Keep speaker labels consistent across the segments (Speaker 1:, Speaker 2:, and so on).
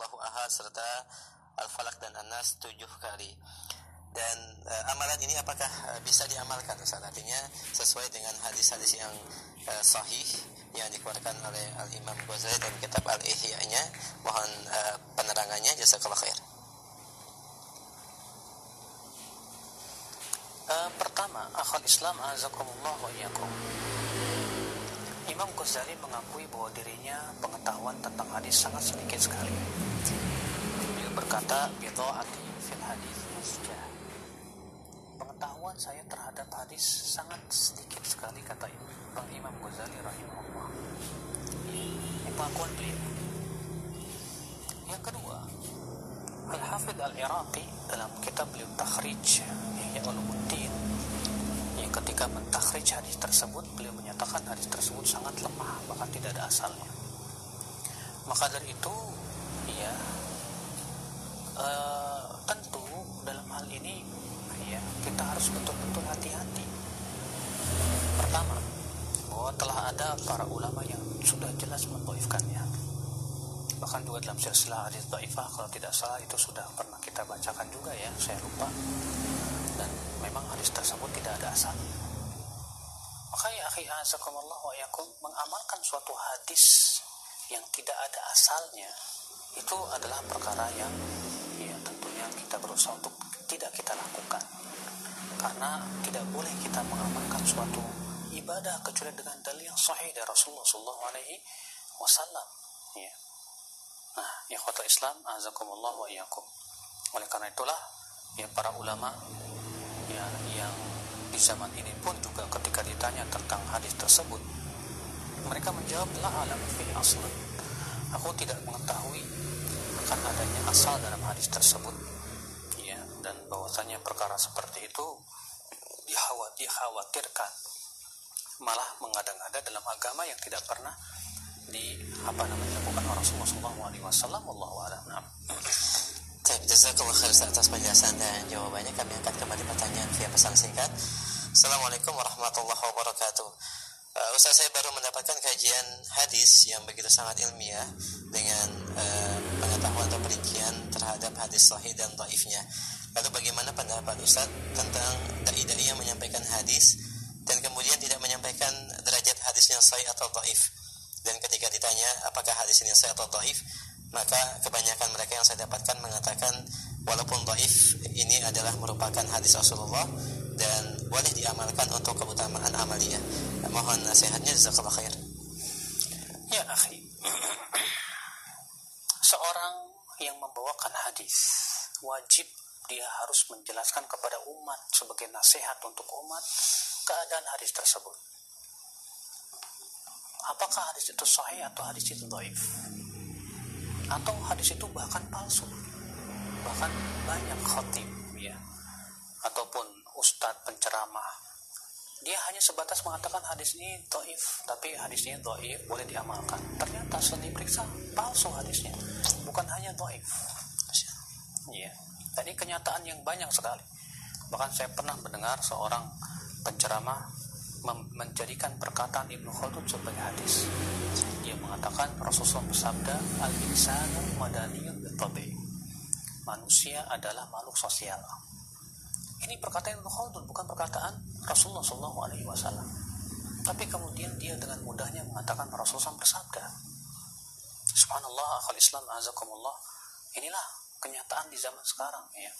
Speaker 1: Allahu Ahad serta Al-Falaq dan An-Nas tujuh kali. Dan uh, amalan ini apakah uh, bisa diamalkan Ustaz? Artinya sesuai dengan hadis-hadis yang uh, sahih yang dikeluarkan oleh Al-Imam Ghazali dan kitab Al-Ihya-nya. Mohon uh, penerangannya. Jazakallah khair.
Speaker 2: Uh, pertama akhal Islam azakumullah wa iyakum Imam Ghazali mengakui bahwa dirinya pengetahuan tentang hadis sangat sedikit sekali. Beliau berkata bidha'ati fil hadis musjah pengetahuan saya terhadap hadis sangat sedikit sekali kata Bang Imam Ghazali rahimahullah. Ini pengakuan beliau. Yang kedua Al-Hafidh Al-Iraqi dalam kitab beliau Takhrij Ihya Ulumuddin ketika mentakhrij hadis tersebut beliau menyatakan hadis tersebut sangat lemah bahkan tidak ada asalnya. Maka dari itu ya uh, tentu dalam hal ini ya kita harus betul-betul hati-hati. Pertama bahwa telah ada para ulama yang sudah jelas mendoifkannya bahkan juga dalam silsilah hadis doifah kalau tidak salah itu sudah pernah kita bacakan juga ya saya lupa memang hadis tersebut tidak ada asal maka ya akhi azakumullah wa yakum mengamalkan suatu hadis yang tidak ada asalnya itu adalah perkara yang ya tentunya kita berusaha untuk tidak kita lakukan karena tidak boleh kita mengamalkan suatu ibadah kecuali dengan dalil yang sahih dari Rasulullah Sallallahu Alaihi Wasallam. Ya. Nah, ya kota Islam, azakumullah wa iyyakum. Oleh karena itulah, ya para ulama ya yang di zaman ini pun juga ketika ditanya tentang hadis tersebut, mereka menjawab la alam fi asl. Aku tidak mengetahui akan adanya asal dalam hadis tersebut dan bahwasanya perkara seperti itu dikhawatirkan malah mengada-ngada dalam agama yang tidak pernah di apa namanya orang Rasulullah SAW Allah a'lam.
Speaker 1: Baik, jazakallah atas penjelasan dan jawabannya. Kami angkat kembali pertanyaan via pesan singkat. Assalamualaikum warahmatullahi wabarakatuh. Uh, Ustaz saya baru mendapatkan kajian hadis yang begitu sangat ilmiah dengan uh, pengetahuan atau perincian terhadap hadis sahih dan dhaifnya. Lalu bagaimana pendapat Ustaz tentang dai-dai yang menyampaikan hadis dan kemudian tidak menyampaikan derajat hadisnya sahih atau dhaif? Dan ketika ditanya apakah hadis ini sahih atau dhaif, maka kebanyakan mereka yang saya dapatkan mengatakan walaupun dhaif ini adalah merupakan hadis Rasulullah dan boleh diamalkan untuk keutamaan amaliyah. Mohon nasihatnya jazakallahu khair.
Speaker 2: Ya, akhi. Seorang yang membawakan hadis wajib dia harus menjelaskan kepada umat sebagai nasihat untuk umat keadaan hadis tersebut. Apakah hadis itu sahih atau hadis itu dhaif? Atau hadis itu bahkan palsu? Bahkan banyak khatib ya. Ataupun ustadz penceramah. Dia hanya sebatas mengatakan hadis ini doif tapi hadis ini doif boleh diamalkan. Ternyata setelah diperiksa palsu hadisnya. Bukan hanya doif. Ya kenyataan yang banyak sekali. Bahkan saya pernah mendengar seorang penceramah menjadikan perkataan Ibnu Khaldun sebagai hadis dia mengatakan Rasulullah bersabda al insanu madaniyun bitabi manusia adalah makhluk sosial ini perkataan Ibnu Khaldun bukan perkataan Rasulullah Shallallahu Alaihi Wasallam. Tapi kemudian dia dengan mudahnya mengatakan Rasulullah bersabda. Subhanallah, akal Islam, azakumullah. Inilah kenyataan di zaman sekarang ya.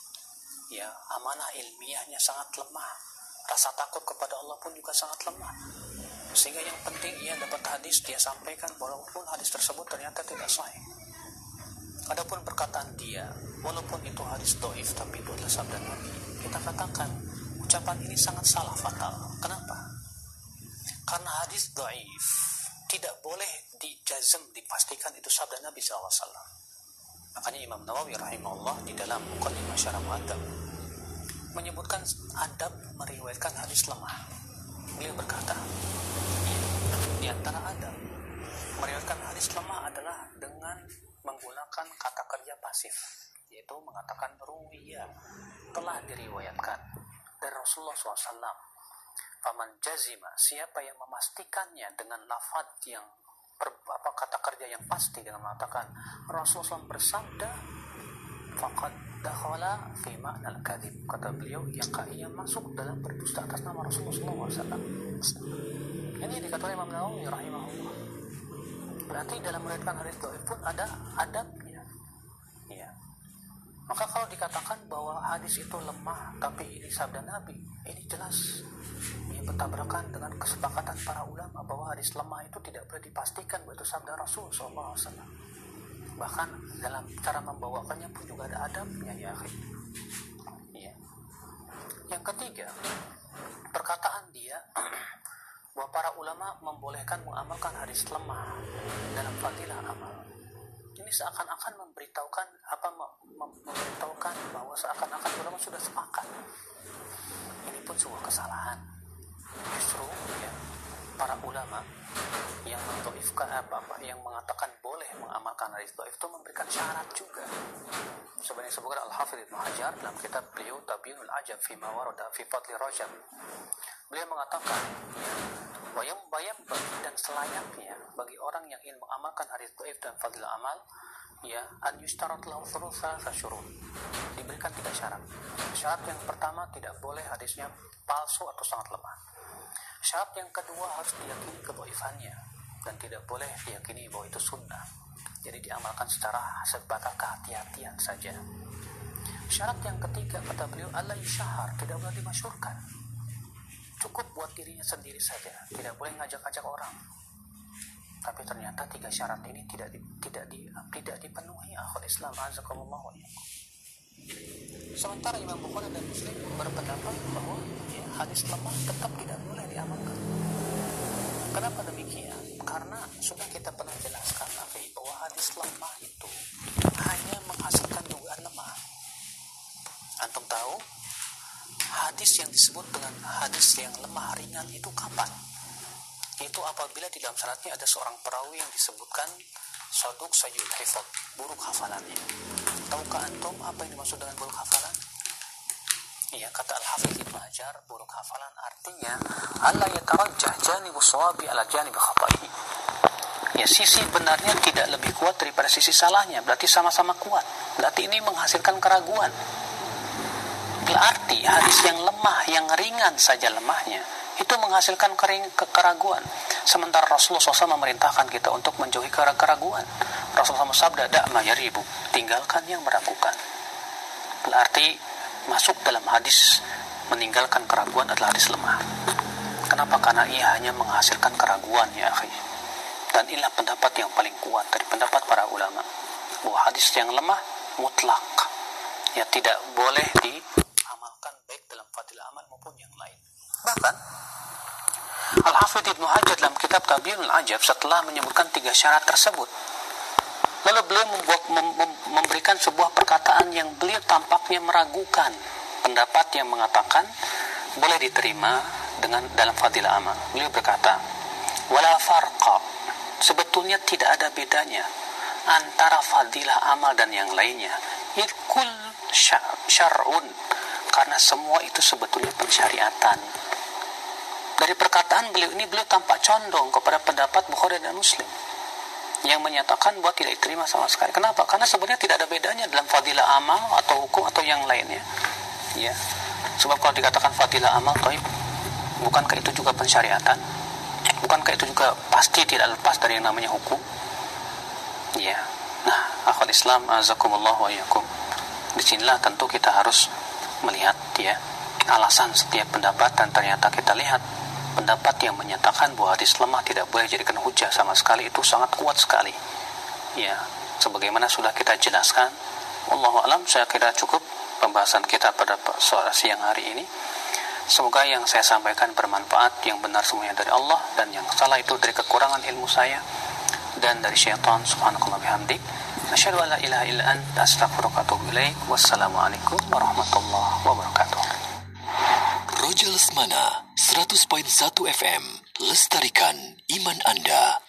Speaker 2: Ya, amanah ilmiahnya sangat lemah. Rasa takut kepada Allah pun juga sangat lemah. Sehingga yang penting ia dapat hadis, dia sampaikan walaupun hadis tersebut ternyata tidak sahih. Adapun perkataan dia, walaupun itu hadis doif, tapi itu adalah sabda Nabi. Kita katakan, ucapan ini sangat salah fatal. Kenapa? Karena hadis doif tidak boleh dijazm, dipastikan itu sabda Nabi SAW. Makanya Imam Nawawi rahimahullah di dalam Muqaddimah Syarah Mu'adab menyebutkan adab meriwayatkan hadis lemah. Beliau berkata, di antara adab meriwayatkan hadis lemah adalah dengan menggunakan kata kerja pasif yaitu mengatakan ruwiya telah diriwayatkan dari Rasulullah SAW Faman jazima siapa yang memastikannya dengan lafad yang per, apa kata kerja yang pasti dengan mengatakan Rasulullah bersabda faqad dakhala fi ma'na al-kadhib. Kata beliau yang ia masuk dalam berdusta atas nama Rasulullah SAW ini dikatakan Imam Nawawi rahimahullah. Berarti dalam meriwayatkan hadis dhaif pun ada adabnya ya. Maka kalau dikatakan bahwa hadis itu lemah tapi ini sabda Nabi ini jelas. Ini bertabrakan dengan kesepakatan para ulama bahwa hadis lemah itu tidak boleh dipastikan bahwa itu sabda Rasul SAW bahkan dalam cara membawakannya pun juga ada adabnya ya. Ya. yang ketiga perkataan dia bahwa para ulama membolehkan mengamalkan hadis lemah dalam fadilah amal. Ini seakan-akan memberitahukan apa memberitahukan bahwa seakan-akan ulama sudah sepakat. Ini pun sebuah kesalahan. Justru ya para ulama yang apa, apa yang mengatakan mengamalkan doif itu memberikan syarat juga. Sebenarnya sebutkan al hafidh Ibnu Hajar dalam kitab beliau Tabinul Ajab fi Mawarada fi Fadli Rajab. Beliau mengatakan bayam bayam dan selayaknya bagi orang yang ingin mengamalkan hadis doif dan fadil amal ya an yustarat lahu thulutha diberikan tiga syarat. Syarat yang pertama tidak boleh hadisnya palsu atau sangat lemah. Syarat yang kedua harus diyakini keboifannya dan tidak boleh diyakini bahwa itu sunnah. Jadi diamalkan secara sebatas kehati-hatian saja. Syarat yang ketiga kata beliau Allah syahar tidak boleh dimasyurkan. Cukup buat dirinya sendiri saja, tidak boleh ngajak-ngajak orang. Tapi ternyata tiga syarat ini tidak di, tidak di, tidak dipenuhi akhul Islam azakumullah Sementara Imam Bukhari dan Muslim berpendapat bahwa ya, hadis lemah tetap tidak boleh diamalkan. Kenapa demikian? Karena sudah kita pernah jelaskan Afi, bahwa hadis lemah itu hanya menghasilkan dugaan lemah. Antum tahu hadis yang disebut dengan hadis yang lemah ringan itu kapan? Itu apabila di dalam syaratnya ada seorang perawi yang disebutkan soduk sayul hifat, buruk hafalannya. Tahukah antum apa yang dimaksud dengan buruk hafalan? Iya, kata Al-Hafidh Ibn Hajar, buruk hafalan artinya Allah yatarajjah janibu sawabi ala janib khata'i. Ya, sisi benarnya tidak lebih kuat daripada sisi salahnya, berarti sama-sama kuat. Berarti ini menghasilkan keraguan. Berarti hadis yang lemah, yang ringan saja lemahnya, itu menghasilkan kering, keraguan. Sementara Rasulullah SAW memerintahkan kita untuk menjauhi keraguan. Rasulullah SAW sabda, Da'ma yaribu, tinggalkan yang meragukan. Berarti masuk dalam hadis meninggalkan keraguan adalah hadis lemah. Kenapa? Karena ia hanya menghasilkan keraguan ya akhi. Dan inilah pendapat yang paling kuat dari pendapat para ulama. Bahwa hadis yang lemah mutlak. Ya tidak boleh diamalkan baik dalam fadilah amal maupun yang lain. Bahkan Al-Hafidh Ibnu Hajar dalam kitab Tabiunul Ajab setelah menyebutkan tiga syarat tersebut lalu beliau membuat, mem, mem, memberikan sebuah perkataan yang beliau tampaknya meragukan. Pendapat yang mengatakan boleh diterima dengan dalam fadilah amal. Beliau berkata wala farqa. Sebetulnya tidak ada bedanya antara fadilah amal dan yang lainnya. Ikul syar'un. Karena semua itu sebetulnya pensyariatan. Dari perkataan beliau ini beliau tampak condong kepada pendapat Bukhari dan Muslim yang menyatakan bahwa tidak diterima sama sekali. Kenapa? Karena sebenarnya tidak ada bedanya dalam fadilah amal atau hukum atau yang lainnya. Ya. Sebab kalau dikatakan fadilah amal, toib, bukankah itu juga pensyariatan? Bukankah itu juga pasti tidak lepas dari yang namanya hukum? Ya. Nah, akhwat Islam azakumullah wa yakum. Di sinilah tentu kita harus melihat ya alasan setiap pendapat dan ternyata kita lihat pendapat yang menyatakan bahwa hadis lemah tidak boleh dijadikan hujah sama sekali itu sangat kuat sekali. Ya, sebagaimana sudah kita jelaskan, Allah alam saya kira cukup pembahasan kita pada sore siang hari ini. Semoga yang saya sampaikan bermanfaat, yang benar semuanya dari Allah dan yang salah itu dari kekurangan ilmu saya dan dari syaitan subhanakallah bihamdik. Asyhadu an la ilaha illa astaghfiruka wa. Wassalamualaikum warahmatullahi wabarakatuh.
Speaker 3: Roja Lesmana 100.1 FM Lestarikan iman Anda